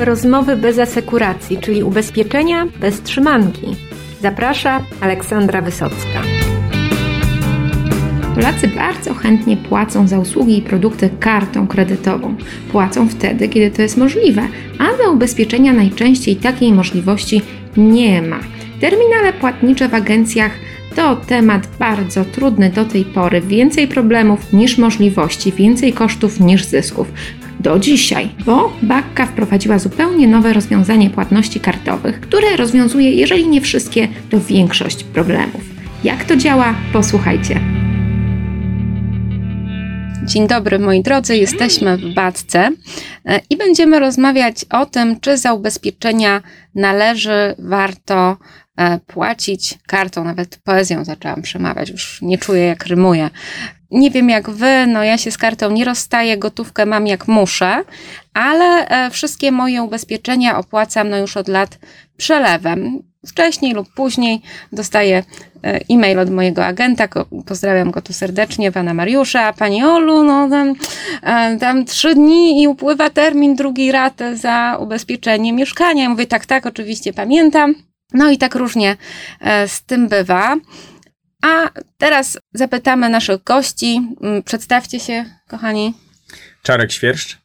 Rozmowy bez asekuracji, czyli ubezpieczenia bez trzymanki. Zaprasza Aleksandra Wysocka. Polacy bardzo chętnie płacą za usługi i produkty kartą kredytową. Płacą wtedy, kiedy to jest możliwe, a za ubezpieczenia najczęściej takiej możliwości nie ma. Terminale płatnicze w agencjach to temat bardzo trudny do tej pory. Więcej problemów niż możliwości, więcej kosztów niż zysków. Do dzisiaj, bo Bakka wprowadziła zupełnie nowe rozwiązanie płatności kartowych, które rozwiązuje, jeżeli nie wszystkie, to większość problemów. Jak to działa? Posłuchajcie. Dzień dobry moi drodzy, jesteśmy w Badce e, i będziemy rozmawiać o tym, czy za ubezpieczenia należy, warto e, płacić kartą, nawet poezją zaczęłam przemawiać, już nie czuję jak rymuję. Nie wiem jak wy, no ja się z kartą nie rozstaję, gotówkę mam jak muszę, ale e, wszystkie moje ubezpieczenia opłacam no już od lat przelewem. Wcześniej lub później dostaję e, e-mail od mojego agenta, pozdrawiam go tu serdecznie, pana Mariusza, pani Olu, no tam, e, tam trzy dni i upływa termin drugiej raty za ubezpieczenie mieszkania. Ja mówię, tak, tak, oczywiście pamiętam. No i tak różnie z tym bywa. A teraz zapytamy naszych gości. Mm, przedstawcie się, kochani. Czarek Świerszcz.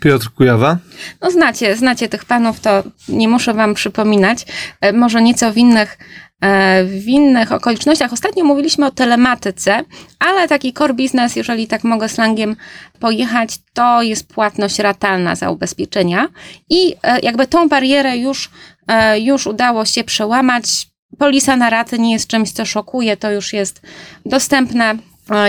Piotr Kujawa. No znacie, znacie tych panów, to nie muszę wam przypominać. E, może nieco w innych, e, w innych okolicznościach. Ostatnio mówiliśmy o telematyce, ale taki core business, jeżeli tak mogę slangiem pojechać, to jest płatność ratalna za ubezpieczenia. I e, jakby tą barierę już, już udało się przełamać polisa na raty nie jest czymś, co szokuje, to już jest dostępne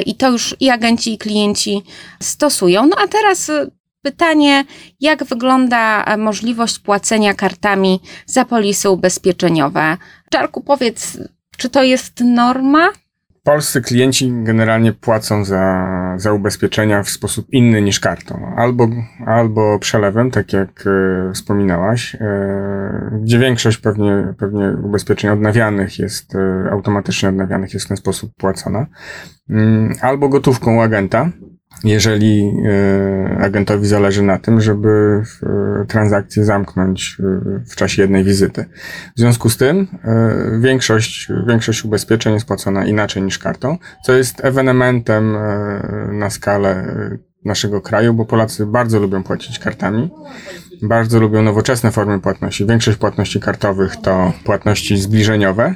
i to już i agenci, i klienci stosują. No a teraz y, pytanie, jak wygląda e, możliwość płacenia kartami za polisy ubezpieczeniowe? Czarku, powiedz, czy to jest norma? Polscy klienci generalnie płacą za, za ubezpieczenia w sposób inny niż kartą. Albo, albo przelewem, tak jak e, wspominałaś, e, gdzie większość pewnie, pewnie ubezpieczeń odnawianych jest, e, automatycznie odnawianych jest w ten sposób płacona. Mm, albo gotówką u agenta, jeżeli e, agentowi zależy na tym, żeby e, transakcję zamknąć w czasie jednej wizyty. W związku z tym e, większość, większość ubezpieczeń jest płacona inaczej niż kartą, co jest ewenementem na skalę naszego kraju, bo Polacy bardzo lubią płacić kartami, bardzo lubią nowoczesne formy płatności. Większość płatności kartowych to płatności zbliżeniowe,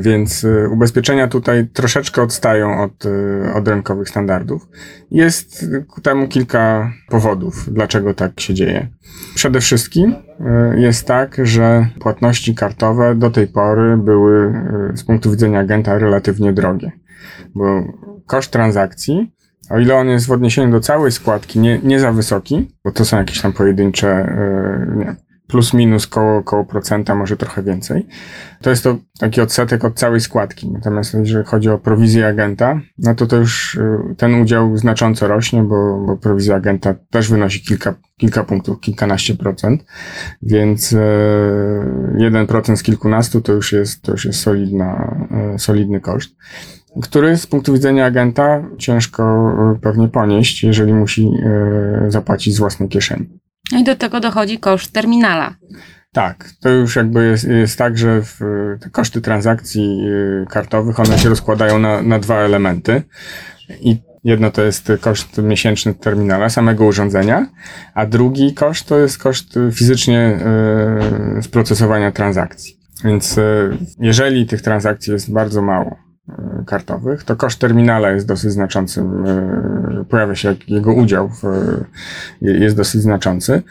więc y, ubezpieczenia tutaj troszeczkę odstają od, y, od rynkowych standardów. Jest ku temu kilka powodów, dlaczego tak się dzieje. Przede wszystkim y, jest tak, że płatności kartowe do tej pory były z punktu widzenia agenta relatywnie drogie, bo koszt transakcji o ile on jest w odniesieniu do całej składki nie, nie za wysoki, bo to są jakieś tam pojedyncze, nie, plus minus koło, koło procenta, może trochę więcej. To jest to taki odsetek od całej składki. Natomiast jeżeli chodzi o prowizję agenta, no to to już y, ten udział znacząco rośnie, bo, bo prowizja agenta też wynosi kilka, kilka punktów, kilkanaście procent, więc e, jeden procent z kilkunastu to już jest, to już jest solidna, e, solidny koszt który z punktu widzenia agenta ciężko e, pewnie ponieść, jeżeli musi zapłacić z własnej kieszeni. No i do tego dochodzi koszt terminala. Tak, to już jakby jest, jest tak, że w, te koszty transakcji y, kartowych, one się rozkładają na, na dwa elementy. I jedno to jest koszt miesięczny terminala, samego urządzenia, a drugi koszt to jest koszt fizycznie y, sprocesowania transakcji. Więc y, jeżeli tych transakcji jest bardzo mało, kartowych, to koszt terminala jest dosyć znaczący. E, pojawia się jego udział, w, jest dosyć znaczący.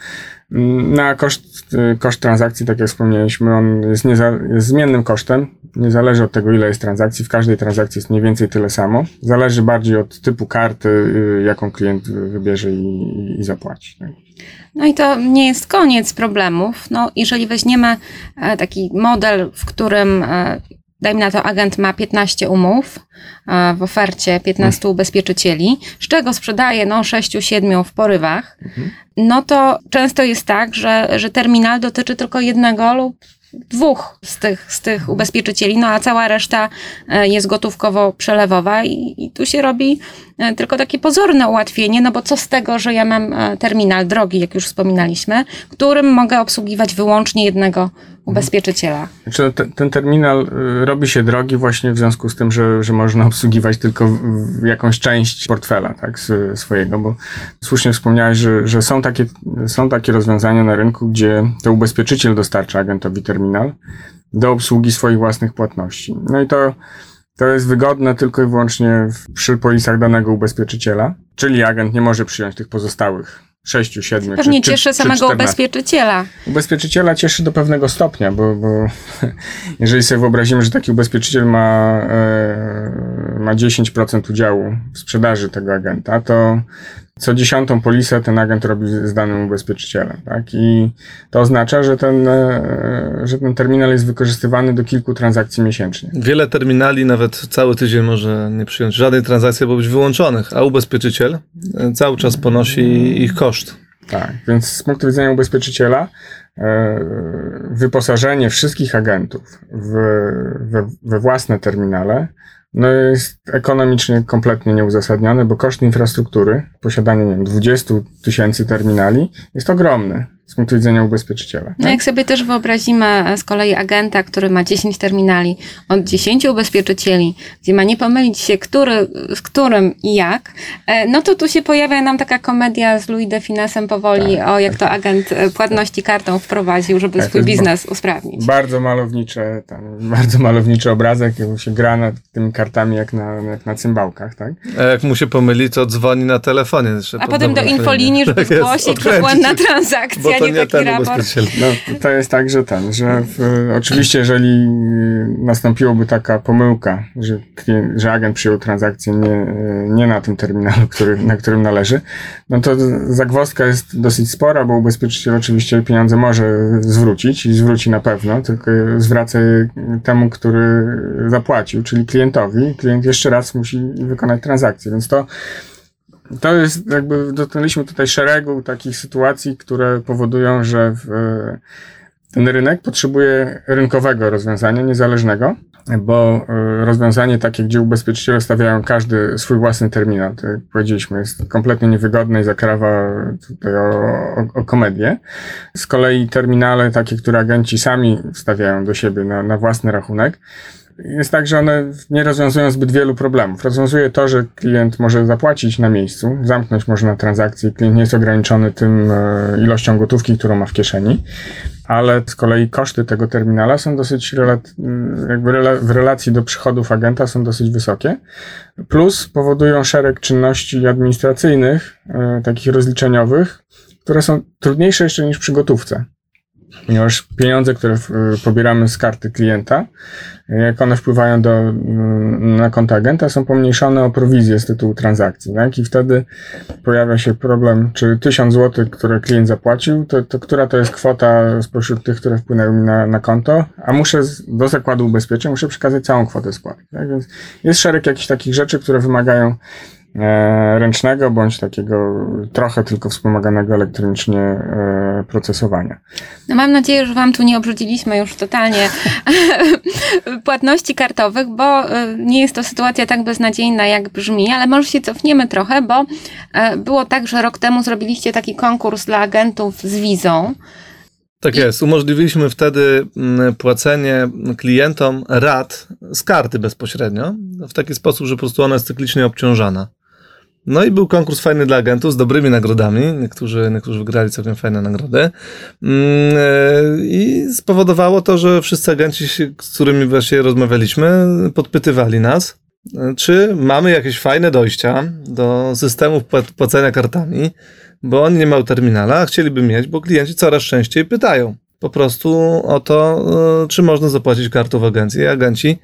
Na koszt, e, koszt transakcji, tak jak wspomnieliśmy, on jest, nieza, jest zmiennym kosztem. Nie zależy od tego, ile jest transakcji. W każdej transakcji jest mniej więcej tyle samo. Zależy bardziej od typu karty, jaką klient wybierze i, i zapłaci. No i to nie jest koniec problemów. No, jeżeli weźmiemy taki model, w którym dajmy na to, agent ma 15 umów w ofercie 15 mhm. ubezpieczycieli, z czego sprzedaje no 6-7 w porywach, mhm. no to często jest tak, że, że terminal dotyczy tylko jednego lub dwóch z tych, z tych ubezpieczycieli, no a cała reszta e, jest gotówkowo przelewowa i, i tu się robi e, tylko takie pozorne ułatwienie, no bo co z tego, że ja mam e, terminal drogi, jak już wspominaliśmy, którym mogę obsługiwać wyłącznie jednego ubezpieczyciela. Znaczy, te, ten terminal y, robi się drogi właśnie w związku z tym, że, że można obsługiwać tylko jakąś część portfela tak, swojego, bo słusznie wspomniałeś, że, że są, takie, są takie rozwiązania na rynku, gdzie to ubezpieczyciel dostarcza agentowi terminal do obsługi swoich własnych płatności. No i to, to jest wygodne tylko i wyłącznie przy polisach danego ubezpieczyciela, czyli agent nie może przyjąć tych pozostałych sześciu, siedmiu. Pewnie czy, cieszy czy, samego czy 14. ubezpieczyciela. Ubezpieczyciela cieszy do pewnego stopnia, bo, bo jeżeli sobie wyobrazimy, że taki ubezpieczyciel ma, e, ma 10% udziału w sprzedaży tego agenta, to co dziesiątą polisę ten agent robi z danym ubezpieczycielem. Tak? I to oznacza, że ten, e, że ten terminal jest wykorzystywany do kilku transakcji miesięcznie. Wiele terminali nawet cały tydzień może nie przyjąć żadnej transakcji albo być wyłączonych, a ubezpieczyciel e, cały czas ponosi ich koszt. Tak, więc z punktu widzenia ubezpieczyciela wyposażenie wszystkich agentów w, we, we własne terminale no jest ekonomicznie kompletnie nieuzasadnione, bo koszt infrastruktury, posiadania nie wiem, 20 tysięcy terminali jest ogromny z punktu widzenia ubezpieczyciela. No tak? jak sobie też wyobrazimy e, z kolei agenta, który ma 10 terminali od 10 ubezpieczycieli, gdzie ma nie pomylić się, który, z którym i jak, e, no to tu się pojawia nam taka komedia z Louis de Finesem powoli Tak, o jak to agent e, płatności kartą wprowadził, żeby Tak, swój biznes usprawnić. Bardzo malownicze, tam, bardzo malowniczy obrazek, jak się gra nad tymi kartami jak na, jak na cymbałkach, tak? A jak mu się pomyli, to dzwoni na telefonie. A potem do infolinii, żeby Tak zgłosić, że odkręcić. błędna transakcja, Bo to nie taki ten raport. ubezpieczyciel. No, to jest tak, że ten, że w, oczywiście jeżeli y, nastąpiłoby taka pomyłka, że, klient, że agent przyjął transakcję nie, y, nie na tym terminalu, który, na którym należy, no to zagwozdka jest dosyć spora, bo ubezpieczyciel oczywiście pieniądze może zwrócić i zwróci na pewno, tylko zwraca je temu, który zapłacił, czyli klientowi. Klient jeszcze raz musi wykonać transakcję, więc to to jest jakby, dotknęliśmy tutaj szeregu takich sytuacji, które powodują, że w, ten rynek potrzebuje rynkowego rozwiązania, niezależnego, bo e, rozwiązanie takie, gdzie ubezpieczyciele stawiają każdy swój własny terminal, to jak powiedzieliśmy, jest kompletnie niewygodne i zakrawa tutaj o, o, o komedię. Z kolei terminale takie, które agenci sami wstawiają do siebie na, na własny rachunek, jest tak, że one nie rozwiązują zbyt wielu problemów. Rozwiązuje to, że klient może zapłacić na miejscu, zamknąć można transakcję, klient nie jest ograniczony tym e, ilością gotówki, którą ma w kieszeni, ale z kolei koszty tego terminala są dosyć, relat- jakby w relacji do przychodów agenta są dosyć wysokie, plus powodują szereg czynności administracyjnych, e, takich rozliczeniowych, które są trudniejsze jeszcze niż przy gotówce. Ponieważ pieniądze, które pobieramy z karty klienta, jak one wpływają do, mm, na konto agenta, są pomniejszone o prowizję z tytułu transakcji. Tak? I wtedy pojawia się problem, czy 1000 zł, które klient zapłacił, to, to która to jest kwota spośród tych, które wpłynęły mi na, na konto, a muszę do zakładu ubezpieczeń muszę przekazać całą kwotę składki. Tak? Więc jest szereg jakichś takich rzeczy, które wymagają ręcznego bądź takiego trochę tylko wspomaganego elektronicznie e, procesowania. No mam nadzieję, że Wam tu nie obrzuciliśmy już totalnie płatności kartowych, bo y, nie jest to sytuacja tak beznadziejna, jak brzmi, ale może się cofniemy trochę, bo e, było tak, że rok temu zrobiliście taki konkurs dla agentów z wizą. Tak jest. Umożliwiliśmy wtedy mm, płacenie klientom rat z karty bezpośrednio, w taki sposób, że po prostu ona jest cyklicznie obciążana. No i był konkurs fajny dla agentów z dobrymi nagrodami. Niektórzy, niektórzy wygrali całkiem fajne nagrody. Mm, e, I spowodowało to, że wszyscy agenci, z którymi właśnie rozmawialiśmy, podpytywali nas, e, czy mamy jakieś fajne dojścia do systemów pła- płacenia kartami, bo oni nie mają terminala, a chcieliby mieć, bo klienci coraz częściej pytają po prostu o to, e, czy można zapłacić kartą w agencji. Agenci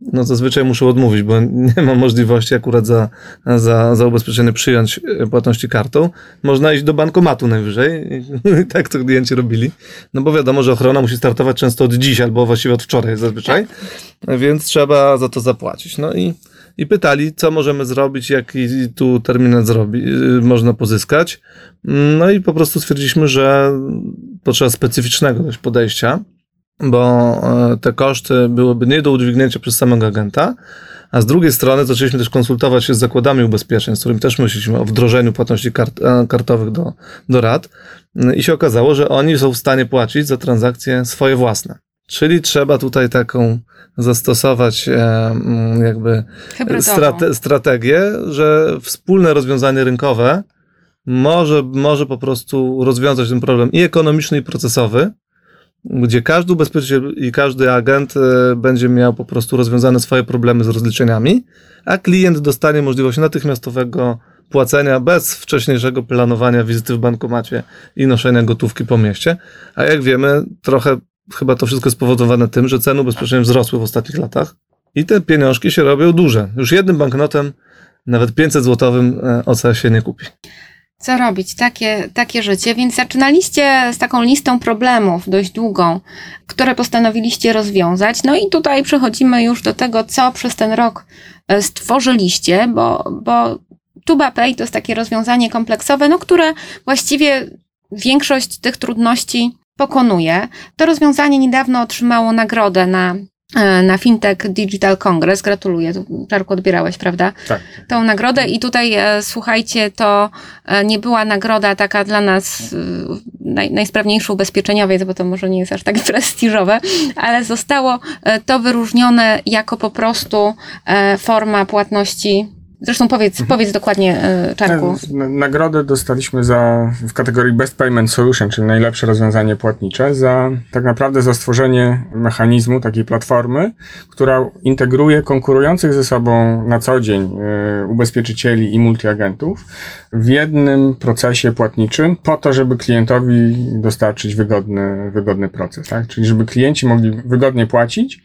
no zazwyczaj muszą odmówić, bo nie ma możliwości akurat za, za, za ubezpieczenie przyjąć e, płatności kartą. Można iść do bankomatu najwyżej. Tak to klienci robili. No bo wiadomo, że ochrona musi startować często od dziś, albo właściwie od wczoraj zazwyczaj. Więc trzeba za to zapłacić. No i, i pytali, co możemy zrobić, jaki tu terminal zrobi, y, można pozyskać. No i po prostu stwierdziliśmy, że potrzeba specyficznego podejścia bo e, te koszty byłyby nie do udźwignięcia przez samego agenta, a z drugiej strony zaczęliśmy też konsultować się z zakładami ubezpieczeń, z którymi też myśleliśmy o wdrożeniu płatności kart, e, kartowych do, do rad. I się okazało, że oni są w stanie płacić za transakcje swoje własne. Czyli trzeba tutaj taką zastosować e, jakby strate, strategię, że wspólne rozwiązanie rynkowe może, może po prostu rozwiązać ten problem i ekonomiczny, i procesowy, gdzie każdy ubezpieczyciel i każdy agent e, będzie miał po prostu rozwiązane swoje problemy z rozliczeniami, a klient dostanie możliwość natychmiastowego płacenia bez wcześniejszego planowania wizyty w bankomacie i noszenia gotówki po mieście. A jak wiemy, trochę chyba to wszystko spowodowane tym, że ceny ubezpieczeń wzrosły w ostatnich latach i te pieniążki się robią duże. Już jednym banknotem, nawet 500 złotowym e, OC się nie kupi co robić, takie, takie życie. Więc zaczynaliście z taką listą problemów dość długą, które postanowiliście rozwiązać. No i tutaj przechodzimy już do tego, co przez ten rok e, stworzyliście, bo, bo TubaPay to jest takie rozwiązanie kompleksowe, no, które właściwie większość tych trudności pokonuje. To rozwiązanie niedawno otrzymało nagrodę na na Fintech Digital Congress. Gratuluję. Czarku odbierałeś, prawda? Tak. Tą nagrodę i tutaj e, słuchajcie, to e, nie była nagroda taka dla nas naj, najsprawniejszy ubezpieczeniowiec, bo to może nie jest aż tak prestiżowe, ale zostało to wyróżnione jako po prostu forma płatności Zresztą powiedz, mhm. powiedz dokładnie, e, Czarku. Nagrodę dostaliśmy za, w kategorii Best Payment Solution, czyli najlepsze rozwiązanie płatnicze, za tak naprawdę za stworzenie mechanizmu, takiej platformy, która integruje konkurujących ze sobą na co dzień y, ubezpieczycieli i multiagentów w jednym procesie płatniczym po to, żeby klientowi dostarczyć wygodny, wygodny proces. Tak? Czyli żeby klienci mogli wygodnie płacić,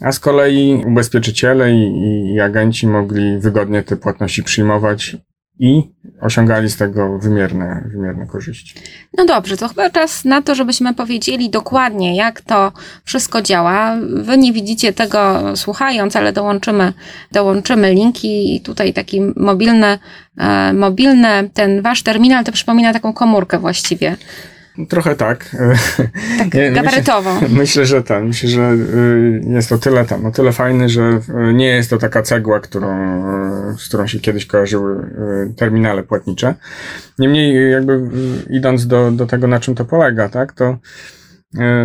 a z kolei ubezpieczyciele i, i agenci mogli wygodnie te płatności przyjmować i osiągali z tego wymierne, wymierne korzyści. No dobrze, to chyba czas na to, żebyśmy powiedzieli dokładnie, jak to wszystko działa. Wy nie widzicie tego słuchając, ale dołączymy, dołączymy linki i tutaj taki mobilny, e, mobilny, ten wasz terminal to przypomina taką komórkę właściwie. Trochę tak. Tak gabarytowo. Myślę, myślę, że ten, myślę, że y, jest to tyle tam, no tyle fajny, że y, nie jest to taka cegła, którą, y, z którą się kiedyś kojarzyły terminale płatnicze. Niemniej jakby idąc do, do tego, na czym to polega, tak, to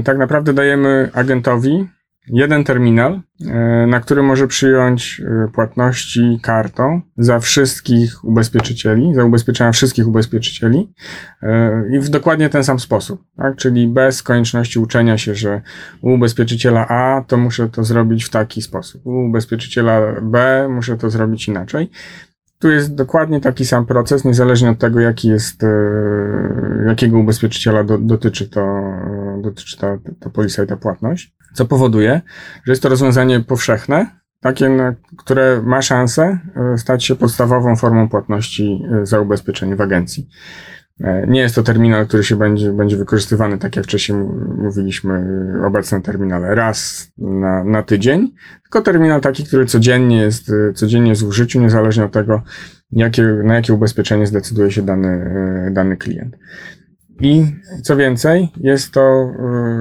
tak naprawdę dajemy agentowi jeden terminal, e, na który może przyjąć e, płatności kartą za wszystkich ubezpieczycieli, za ubezpieczenia wszystkich ubezpieczycieli e, i w dokładnie ten sam sposób, tak? czyli bez konieczności uczenia się, że u ubezpieczyciela A to muszę to zrobić w taki sposób, u ubezpieczyciela B muszę to zrobić inaczej. Tu jest dokładnie taki sam proces, niezależnie od tego, jaki jest, jakiego ubezpieczyciela do, dotyczy to, dotyczy ta, ta polisa i ta płatność co powoduje, że jest to rozwiązanie powszechne, takie, które ma szansę e, stać się podstawową formą płatności e, za ubezpieczenie w agencji. E, nie jest to terminal, który się będzie, będzie wykorzystywany, tak jak wcześniej mówiliśmy, obecne terminale raz na, na tydzień, tylko terminal taki, który codziennie jest, codziennie jest w użyciu, niezależnie od tego, jakie, na jakie ubezpieczenie zdecyduje się dany, dany klient. I co więcej, jest to,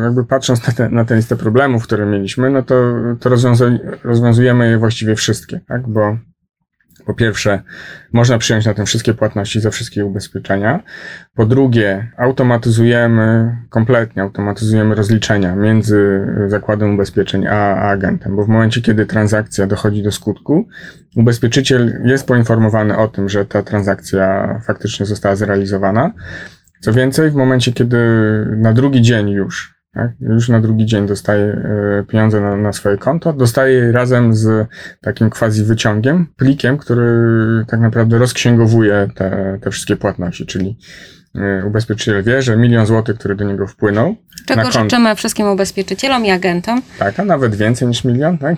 jakby patrząc na, te, na tę listę problemów, które mieliśmy, no to, to rozwiązujemy je właściwie wszystkie, tak? Bo po pierwsze, można przyjąć na tym wszystkie płatności za wszystkie ubezpieczenia. Po drugie, automatyzujemy, kompletnie automatyzujemy rozliczenia między zakładem ubezpieczeń a, a agentem, bo w momencie, kiedy transakcja dochodzi do skutku, ubezpieczyciel jest poinformowany o tym, że ta transakcja faktycznie została zrealizowana co więcej, w momencie, kiedy na drugi dzień już, tak, już na drugi dzień dostaje e, pieniądze na, na swoje konto, dostaje razem z takim quasi wyciągiem, plikiem, który tak naprawdę rozksięgowuje te, te wszystkie płatności, czyli e, ubezpieczyciel wie, że milion złotych, który do niego wpłynął. Czego życzymy wszystkim ubezpieczycielom i agentom. Tak, a nawet więcej niż milion, tak?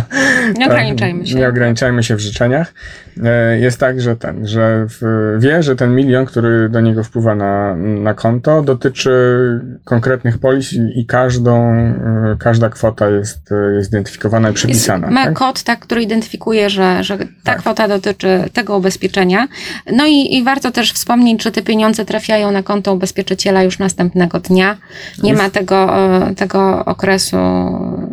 Nie ograniczajmy się. Nie ograniczajmy się w życzeniach. E, jest tak, że ten, że wie, że ten milion, który do niego wpływa na, na konto, dotyczy konkretnych polis i każdą, e, każda kwota jest, jest identyfikowana i przypisana. Jest, ma tak? kod, tak, który identyfikuje, że, że ta tak. kwota dotyczy tego ubezpieczenia. No i, i warto też wspomnieć, że te pieniądze trafiają na konto ubezpieczyciela już następnego dnia, Nie ma tego, e, tego okresu,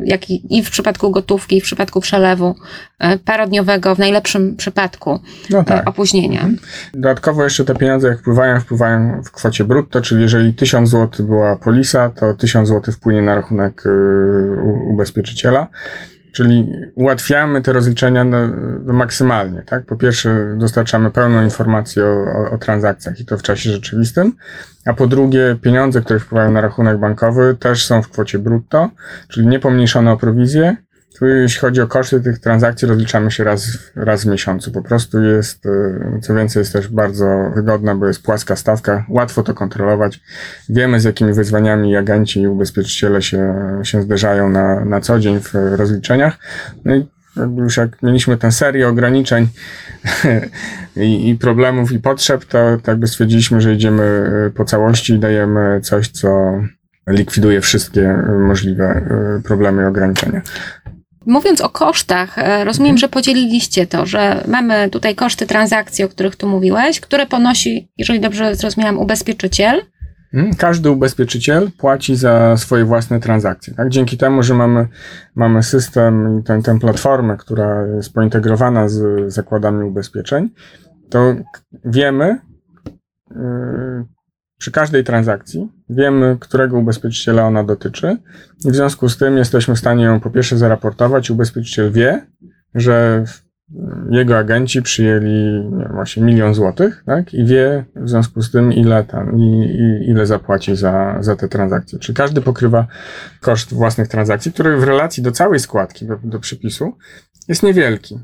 jak i, i w przypadku gotówki, i w przypadku przelewu e, parodniowego, w najlepszym przypadku No e, tak. opóźnienia. Mhm. Dodatkowo jeszcze te pieniądze jak wpływają, wpływają w kwocie brutto, czyli jeżeli 1000 zł była polisa, to 1000 zł wpłynie na rachunek y, ubezpieczyciela. Czyli ułatwiamy te rozliczenia maksymalnie, tak? Po pierwsze dostarczamy pełną informację o, o, o transakcjach i to w czasie rzeczywistym, a po drugie pieniądze, które wpływają na rachunek bankowy też są w kwocie brutto, czyli nie pomniejszone o prowizję, tu jeśli chodzi o koszty tych transakcji, rozliczamy się raz, raz w miesiącu. Po prostu jest, y, co więcej, jest też bardzo wygodna, bo jest płaska stawka, łatwo to kontrolować. Wiemy, z jakimi wyzwaniami agenci i ubezpieczyciele się, się zderzają na, na co dzień w rozliczeniach. No i już jak mieliśmy tę serię ograniczeń i, i problemów i potrzeb, to tak by stwierdziliśmy, że idziemy y, po całości i dajemy coś, co likwiduje wszystkie y, możliwe problemy i ograniczenia. Mówiąc o kosztach, e, rozumiem, Mhm. że podzieliliście to, że mamy tutaj koszty transakcji, o których tu mówiłeś, które ponosi, jeżeli dobrze zrozumiałam, ubezpieczyciel. Mm, Każdy ubezpieczyciel płaci za swoje własne transakcje. Tak? Dzięki temu, że mamy, mamy system i tę, tę platformę, która jest pointegrowana z zakładami ubezpieczeń, to wiemy yy, przy każdej transakcji, wiemy, którego ubezpieczyciela ona dotyczy i w związku z tym jesteśmy w stanie ją po pierwsze zaraportować. Ubezpieczyciel wie, że w- jego agenci przyjęli wiem, właśnie milion złotych, tak? I wie w związku z tym, ile tam, i, i, ile zapłaci za, za te transakcje. Czyli każdy pokrywa koszt własnych transakcji, który w relacji do całej składki, do, do przypisu, jest niewielki.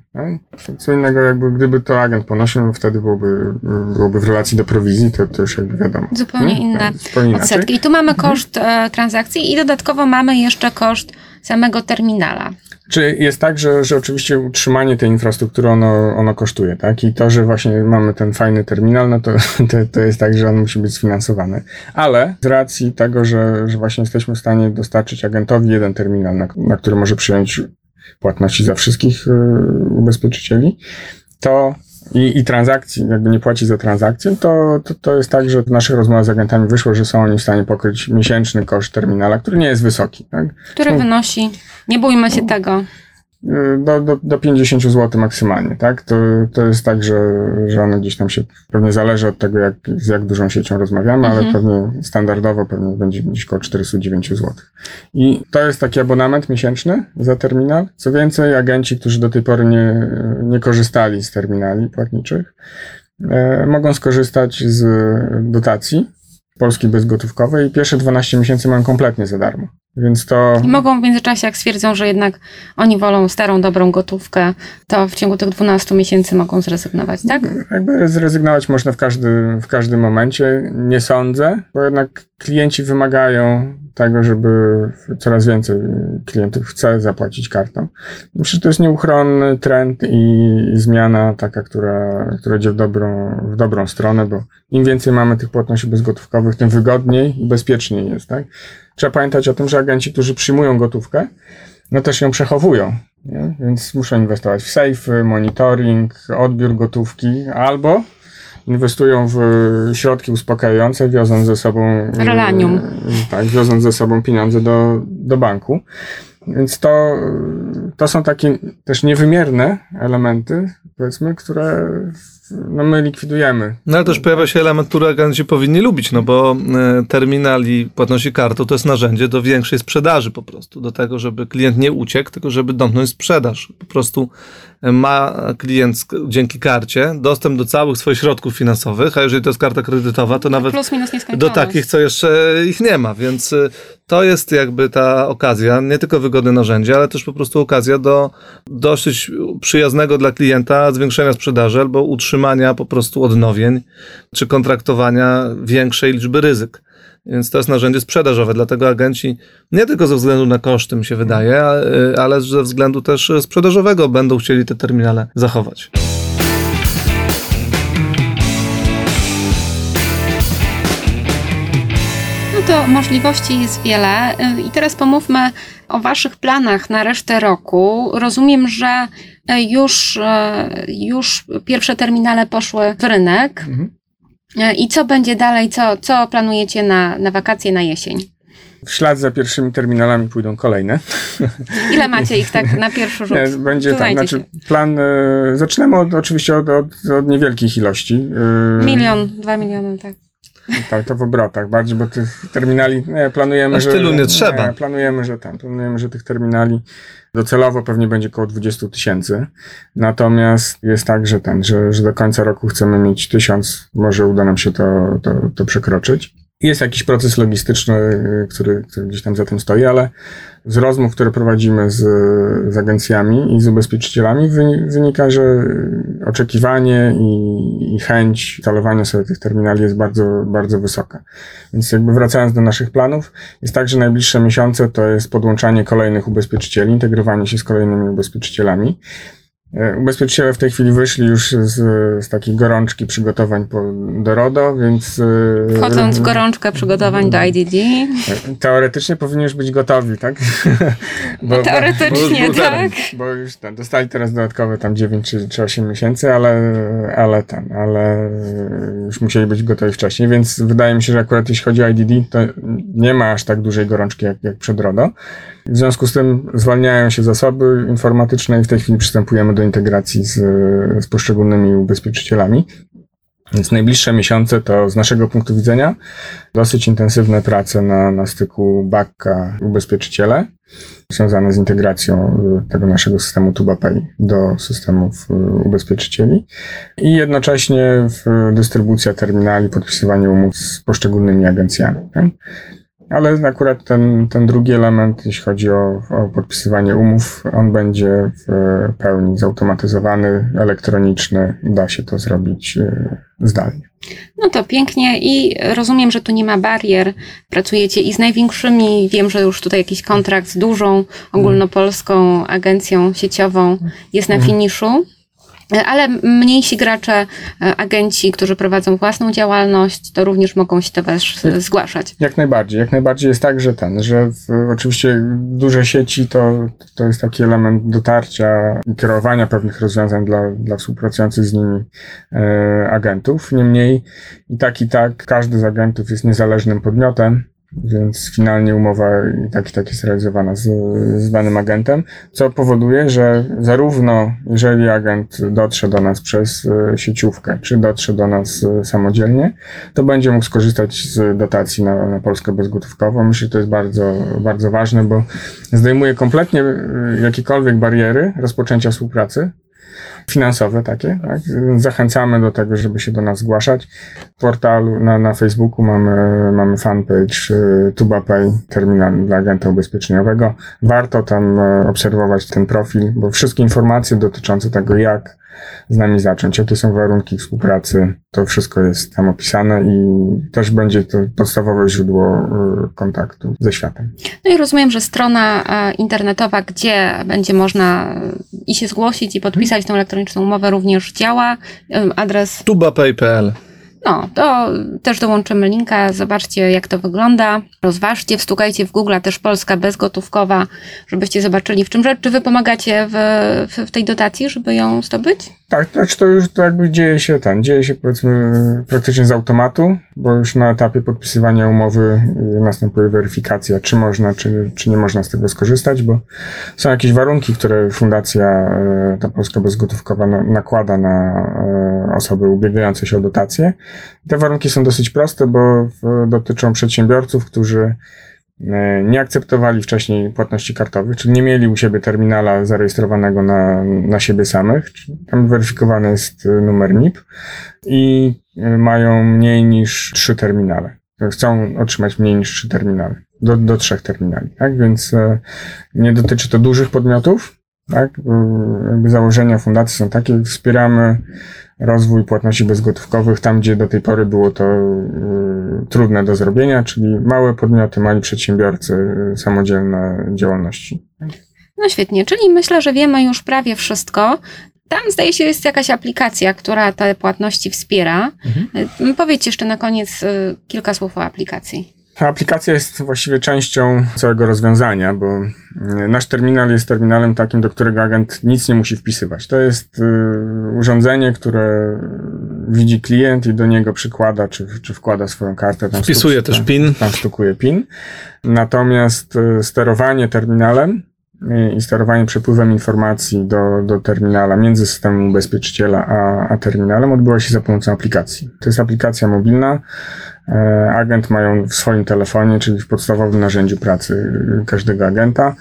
Co innego, jakby gdyby to agent ponosił, no wtedy byłoby, byłoby w relacji do prowizji, to, to już jakby wiadomo. Zupełnie nie? inne Tak, Zupełnie. Odsetki. I tu mamy Mhm. koszt e, transakcji i dodatkowo mamy jeszcze koszt samego terminala. Czy jest tak, że, że oczywiście utrzymanie tej infrastruktury ono, ono kosztuje, tak? I to, że właśnie mamy ten fajny terminal, no to, to, to jest tak, że on musi być sfinansowany. Ale z racji tego, że, że właśnie jesteśmy w stanie dostarczyć agentowi jeden terminal, na, na który może przyjąć płatności za wszystkich y, ubezpieczycieli, to i, i transakcji, jakby nie płaci za transakcję, to, to, to jest tak, że w naszych rozmowach z agentami wyszło, że są oni w stanie pokryć miesięczny koszt terminala, który nie jest wysoki. Tak? Który Hmm. wynosi, nie bójmy się tego, do, do, do 50 zł maksymalnie, tak? To, to jest tak, że, że one gdzieś tam się pewnie zależy od tego, jak, z jak dużą siecią rozmawiamy, ale Mhm. pewnie standardowo pewnie będzie gdzieś około 409 zł. I to jest taki abonament miesięczny za terminal. Co więcej, agenci, którzy do tej pory nie, nie korzystali z terminali płatniczych, e, mogą skorzystać z dotacji Polski bezgotówkowej i pierwsze 12 miesięcy mają kompletnie za darmo. Więc to. I mogą w międzyczasie, jak stwierdzą, że jednak oni wolą starą, dobrą gotówkę, to w ciągu tych 12 miesięcy mogą zrezygnować, tak? Jakby zrezygnować można w, każdy, w każdym momencie. Nie sądzę, bo jednak klienci wymagają tego, żeby coraz więcej klientów chce zapłacić kartą. Myślę, że to jest nieuchronny trend i zmiana taka, która, która idzie w dobrą, w dobrą stronę, bo im więcej mamy tych płatności bezgotówkowych, tym wygodniej i bezpieczniej jest, tak? Trzeba pamiętać o tym, że agenci, którzy przyjmują gotówkę, no też ją przechowują. Nie? Więc muszą inwestować w sejfy, monitoring, odbiór gotówki, albo inwestują w środki uspokajające, wioząc ze sobą Relanium. e, Tak, wioząc ze sobą pieniądze do, do banku. Więc to, to są takie też niewymierne elementy, powiedzmy, które no, my likwidujemy. No ale też pojawia się element, który agenci powinni lubić, no bo e, terminal i płatności kartą to jest narzędzie do większej sprzedaży po prostu, do tego, żeby klient nie uciekł, tylko żeby domknąć sprzedaż. Po prostu e, ma klient dzięki karcie dostęp do całych swoich środków finansowych, a jeżeli to jest karta kredytowa, to nawet Plus minus do takich, co jeszcze ich nie ma, więc y, to jest jakby ta okazja, nie tylko wygodne narzędzie, ale też po prostu okazja do dosyć przyjaznego dla klienta zwiększenia sprzedaży albo utrzymania po prostu odnowień, czy kontraktowania większej liczby ryzyk. Więc to jest narzędzie sprzedażowe, dlatego agenci nie tylko ze względu na koszty, mi się wydaje, y, ale ze względu też sprzedażowego będą chcieli te terminale zachować. No to możliwości jest wiele. Y, I teraz pomówmy o Waszych planach na resztę roku. Rozumiem, że już, y, już pierwsze terminale poszły w rynek. Mhm. Y, I co będzie dalej? Co, co planujecie na, na wakacje, na jesień? W ślad za pierwszymi terminalami pójdą kolejne. Ile macie ich tak na pierwszy rzut? Będzie tak, znaczy plan, e, zaczynamy od, oczywiście od, od, od niewielkich ilości. E, Milion, dwa miliony, tak. Tak, to w obrotach bardziej, bo tych terminali nie, planujemy, Aż że... tylu nie trzeba. planujemy, że tam, planujemy, że tych terminali docelowo pewnie będzie około 20 tysięcy. Natomiast jest tak, że ten, że, że do końca roku chcemy mieć tysiąc, może uda nam się to, to, to przekroczyć. Jest jakiś proces logistyczny, y, który, który gdzieś tam za tym stoi, ale z rozmów, które prowadzimy z, z agencjami i z ubezpieczycielami wyni- wynika, że oczekiwanie i, i chęć instalowania sobie tych terminali jest bardzo, bardzo wysoka. Więc jakby wracając do naszych planów, jest tak, że najbliższe miesiące to jest podłączanie kolejnych ubezpieczycieli, integrowanie się z kolejnymi ubezpieczycielami. E, Ubezpieczyciele w tej chwili wyszli już z, z takiej gorączki przygotowań po, do RODO, więc... e, Wchodząc w gorączkę przygotowań do IDD, Teoretycznie powinni już być gotowi, tak? Bo, No teoretycznie, bo- bo- tak. bo już ten, dostali teraz dodatkowe tam 9 czy, czy 8 miesięcy, ale, ale ten, ale już musieli być gotowi wcześniej, więc wydaje mi się, że akurat jeśli chodzi o IDD, to nie ma aż tak dużej gorączki jak, jak przed RODO. W związku z tym zwalniają się zasoby informatyczne i w tej chwili przystępujemy do integracji z, z poszczególnymi ubezpieczycielami. Więc najbliższe miesiące to z naszego punktu widzenia dosyć intensywne prace na, na styku Bakka ubezpieczyciele, związane z integracją y, tego naszego systemu TubaPay do systemów y, ubezpieczycieli i jednocześnie dystrybucja terminali, podpisywanie umów z poszczególnymi agencjami. tak? Ale akurat ten, ten drugi element, jeśli chodzi o, o podpisywanie umów, on będzie w pełni zautomatyzowany, elektroniczny, da się to zrobić y, zdalnie. No to pięknie i rozumiem, że tu nie ma barier. Pracujecie i z największymi, wiem, że już tutaj jakiś kontrakt z dużą ogólnopolską agencją sieciową jest na finiszu. Ale mniejsi gracze, e, agenci, którzy prowadzą własną działalność, to również mogą się do Was zgłaszać. Jak najbardziej. Jak najbardziej jest tak, że ten, że w, oczywiście duże sieci to, to jest taki element dotarcia i kierowania pewnych rozwiązań dla, dla współpracujących z nimi e, agentów. Niemniej i tak i tak każdy z agentów jest niezależnym podmiotem, więc finalnie umowa i tak i tak jest realizowana z, z danym agentem, co powoduje, że zarówno jeżeli agent dotrze do nas przez e, sieciówkę, czy dotrze do nas e, samodzielnie, to będzie mógł skorzystać z dotacji na, na Polskę bezgotówkową. Myślę, że to jest bardzo, bardzo ważne, bo zdejmuje kompletnie e, jakiekolwiek bariery rozpoczęcia współpracy finansowe takie. Tak? Zachęcamy do tego, żeby się do nas zgłaszać. W portalu na, na Facebooku mamy, mamy fanpage y, TubaPay, terminal dla agenta ubezpieczeniowego. Warto tam e, obserwować ten profil, bo wszystkie informacje dotyczące tego, jak z nami zacząć, jakie są warunki współpracy, to wszystko jest tam opisane i też będzie to podstawowe źródło y, kontaktu ze światem. No i rozumiem, że strona e, internetowa, gdzie będzie można e, i się zgłosić, i podpisać tą elektroniczną umowę, również działa. E, Adres tubapay.pl No, to też dołączymy linka, zobaczcie jak to wygląda, rozważcie, wstukajcie w Google też Polska bezgotówkowa, żebyście zobaczyli w czym rzecz. Czy wy pomagacie w, w, w tej dotacji, żeby ją zdobyć? Tak, znaczy to już to jakby dzieje się ten, dzieje się powiedzmy praktycznie z automatu, bo już na etapie podpisywania umowy y, następuje weryfikacja, czy można, czy, czy nie można z tego skorzystać, bo są jakieś warunki, które fundacja y, ta Polska Bezgotówkowa na, nakłada na y, osoby ubiegające się o dotacje. Te warunki są dosyć proste, bo dotyczą przedsiębiorców, którzy nie akceptowali wcześniej płatności kartowych, czyli nie mieli u siebie terminala zarejestrowanego na, na siebie samych. Tam weryfikowany jest e, numer NIP i e, mają mniej niż trzy terminale. Chcą otrzymać mniej niż trzy terminale. Do, do trzech terminali, tak? Więc e, nie dotyczy to dużych podmiotów, tak? Jakby założenia fundacji są takie, wspieramy rozwój płatności bezgotówkowych tam, gdzie do tej pory było to y, trudne do zrobienia, czyli małe podmioty, mali przedsiębiorcy, y, samodzielne działalności. No świetnie, czyli myślę, że wiemy już prawie wszystko. Tam zdaje się jest jakaś aplikacja, która te płatności wspiera. Y, Powiedzcie jeszcze na koniec y, kilka słów o aplikacji. Aplikacja jest właściwie częścią całego rozwiązania, bo y, nasz terminal jest terminalem takim, do którego agent nic nie musi wpisywać. To jest y, urządzenie, które widzi klient i do niego przykłada, czy, czy wkłada swoją kartę. Tam Wpisuje stuk- też tam- PIN. Tam stukuje PIN. Natomiast e, sterowanie terminalem i sterowanie przepływem informacji do, do terminala między systemem ubezpieczyciela a, a terminalem odbywa się za pomocą aplikacji. To jest aplikacja mobilna. E, Agent ma ją w swoim telefonie, czyli w podstawowym narzędziu pracy e, każdego agenta.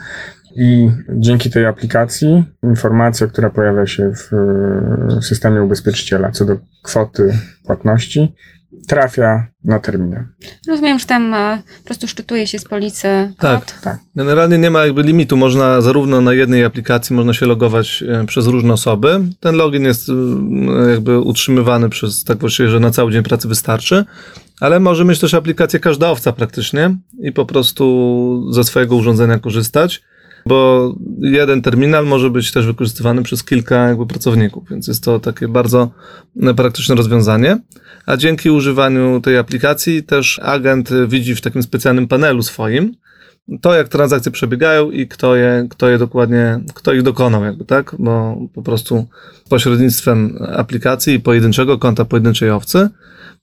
I dzięki tej aplikacji informacja, która pojawia się w systemie ubezpieczyciela co do kwoty płatności, trafia na terminal. Rozumiem, że tam e, po prostu szczytuje się z policy Tak. kod. Tak. Generalnie nie ma jakby limitu. Można zarówno na jednej aplikacji można się logować e, przez różne osoby. Ten login jest e, jakby utrzymywany przez tak właściwie, że na cały dzień pracy wystarczy. Ale może mieć też aplikację każda owca praktycznie i po prostu ze swojego urządzenia korzystać, bo jeden terminal może być też wykorzystywany przez kilka jakby pracowników, więc jest to takie bardzo e, praktyczne rozwiązanie. A dzięki używaniu tej aplikacji też agent e, widzi w takim specjalnym panelu swoim, to, jak transakcje przebiegają i kto je, kto je dokładnie, kto ich dokonał, jakby, tak? Bo po prostu pośrednictwem aplikacji pojedynczego konta pojedynczej owcy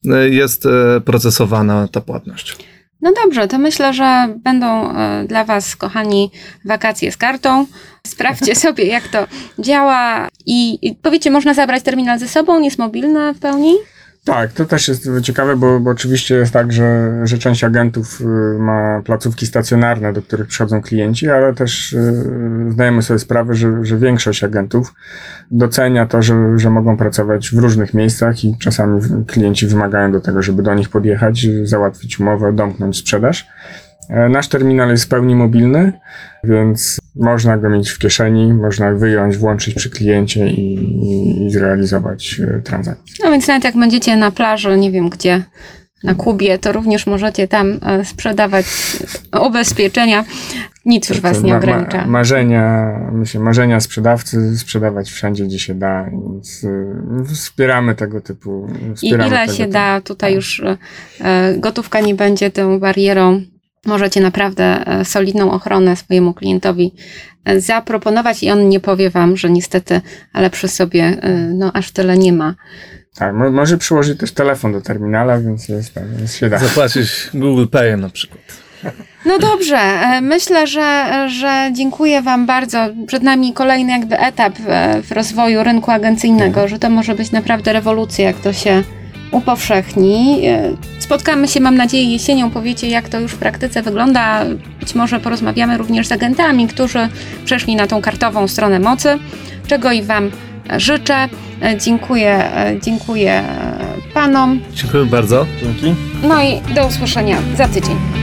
y, jest y, procesowana ta płatność. No dobrze, to myślę, że będą e, dla Was, kochani, wakacje z kartą. Sprawdźcie sobie, jak to działa i, i powiecie, można zabrać terminal ze sobą, jest mobilny w pełni? Tak, to też jest ciekawe, bo, bo oczywiście jest tak, że, że część agentów y, ma placówki stacjonarne, do których przychodzą klienci, ale też y, zdajemy sobie sprawę, że, że większość agentów docenia to, że, że mogą pracować w różnych miejscach i czasami klienci wymagają do tego, żeby do nich podjechać, załatwić umowę, domknąć sprzedaż. E, Nasz terminal jest w pełni mobilny, więc można go mieć w kieszeni, można wyjąć, włączyć przy kliencie i, i, i zrealizować e, transakcję. No więc nawet jak będziecie na plaży, nie wiem gdzie, na Kubie, to również możecie tam e, sprzedawać ubezpieczenia. Nic już Was nie Ma- ma- ogranicza. marzenia, myślę, marzenia sprzedawcy sprzedawać wszędzie, gdzie się da, więc wspieramy tego typu. I Wspieramy ile tego się typu. da, tutaj już e, e, gotówka nie będzie tą barierą. Możecie naprawdę e, solidną ochronę swojemu klientowi e, zaproponować i on nie powie wam, że niestety, ale przy sobie e, no aż tyle nie ma. Tak, mo- może przyłożyć też telefon do terminala, więc jest więc się da. Zapłacić Google Payem na przykład. No dobrze, myślę, że, że dziękuję Wam bardzo. Przed nami kolejny jakby etap w rozwoju rynku agencyjnego, że to może być naprawdę rewolucja, jak to się upowszechni. E, Spotkamy się, mam nadzieję, jesienią, powiecie, jak to już w praktyce wygląda. Być może porozmawiamy również z agentami, którzy przeszli na tą kartową stronę mocy, czego i Wam życzę. E, Dziękuję, e, dziękuję Panom. Dziękuję bardzo. Dzięki. No i do usłyszenia za tydzień.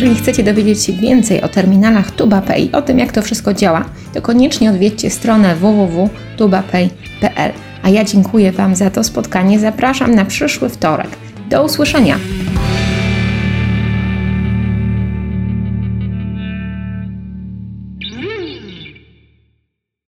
Jeżeli chcecie dowiedzieć się więcej o terminalach TubaPay i o tym, jak to wszystko działa, to koniecznie odwiedźcie stronę www.tubapay.pl. A ja dziękuję Wam za to spotkanie. Zapraszam na przyszły wtorek. Do usłyszenia!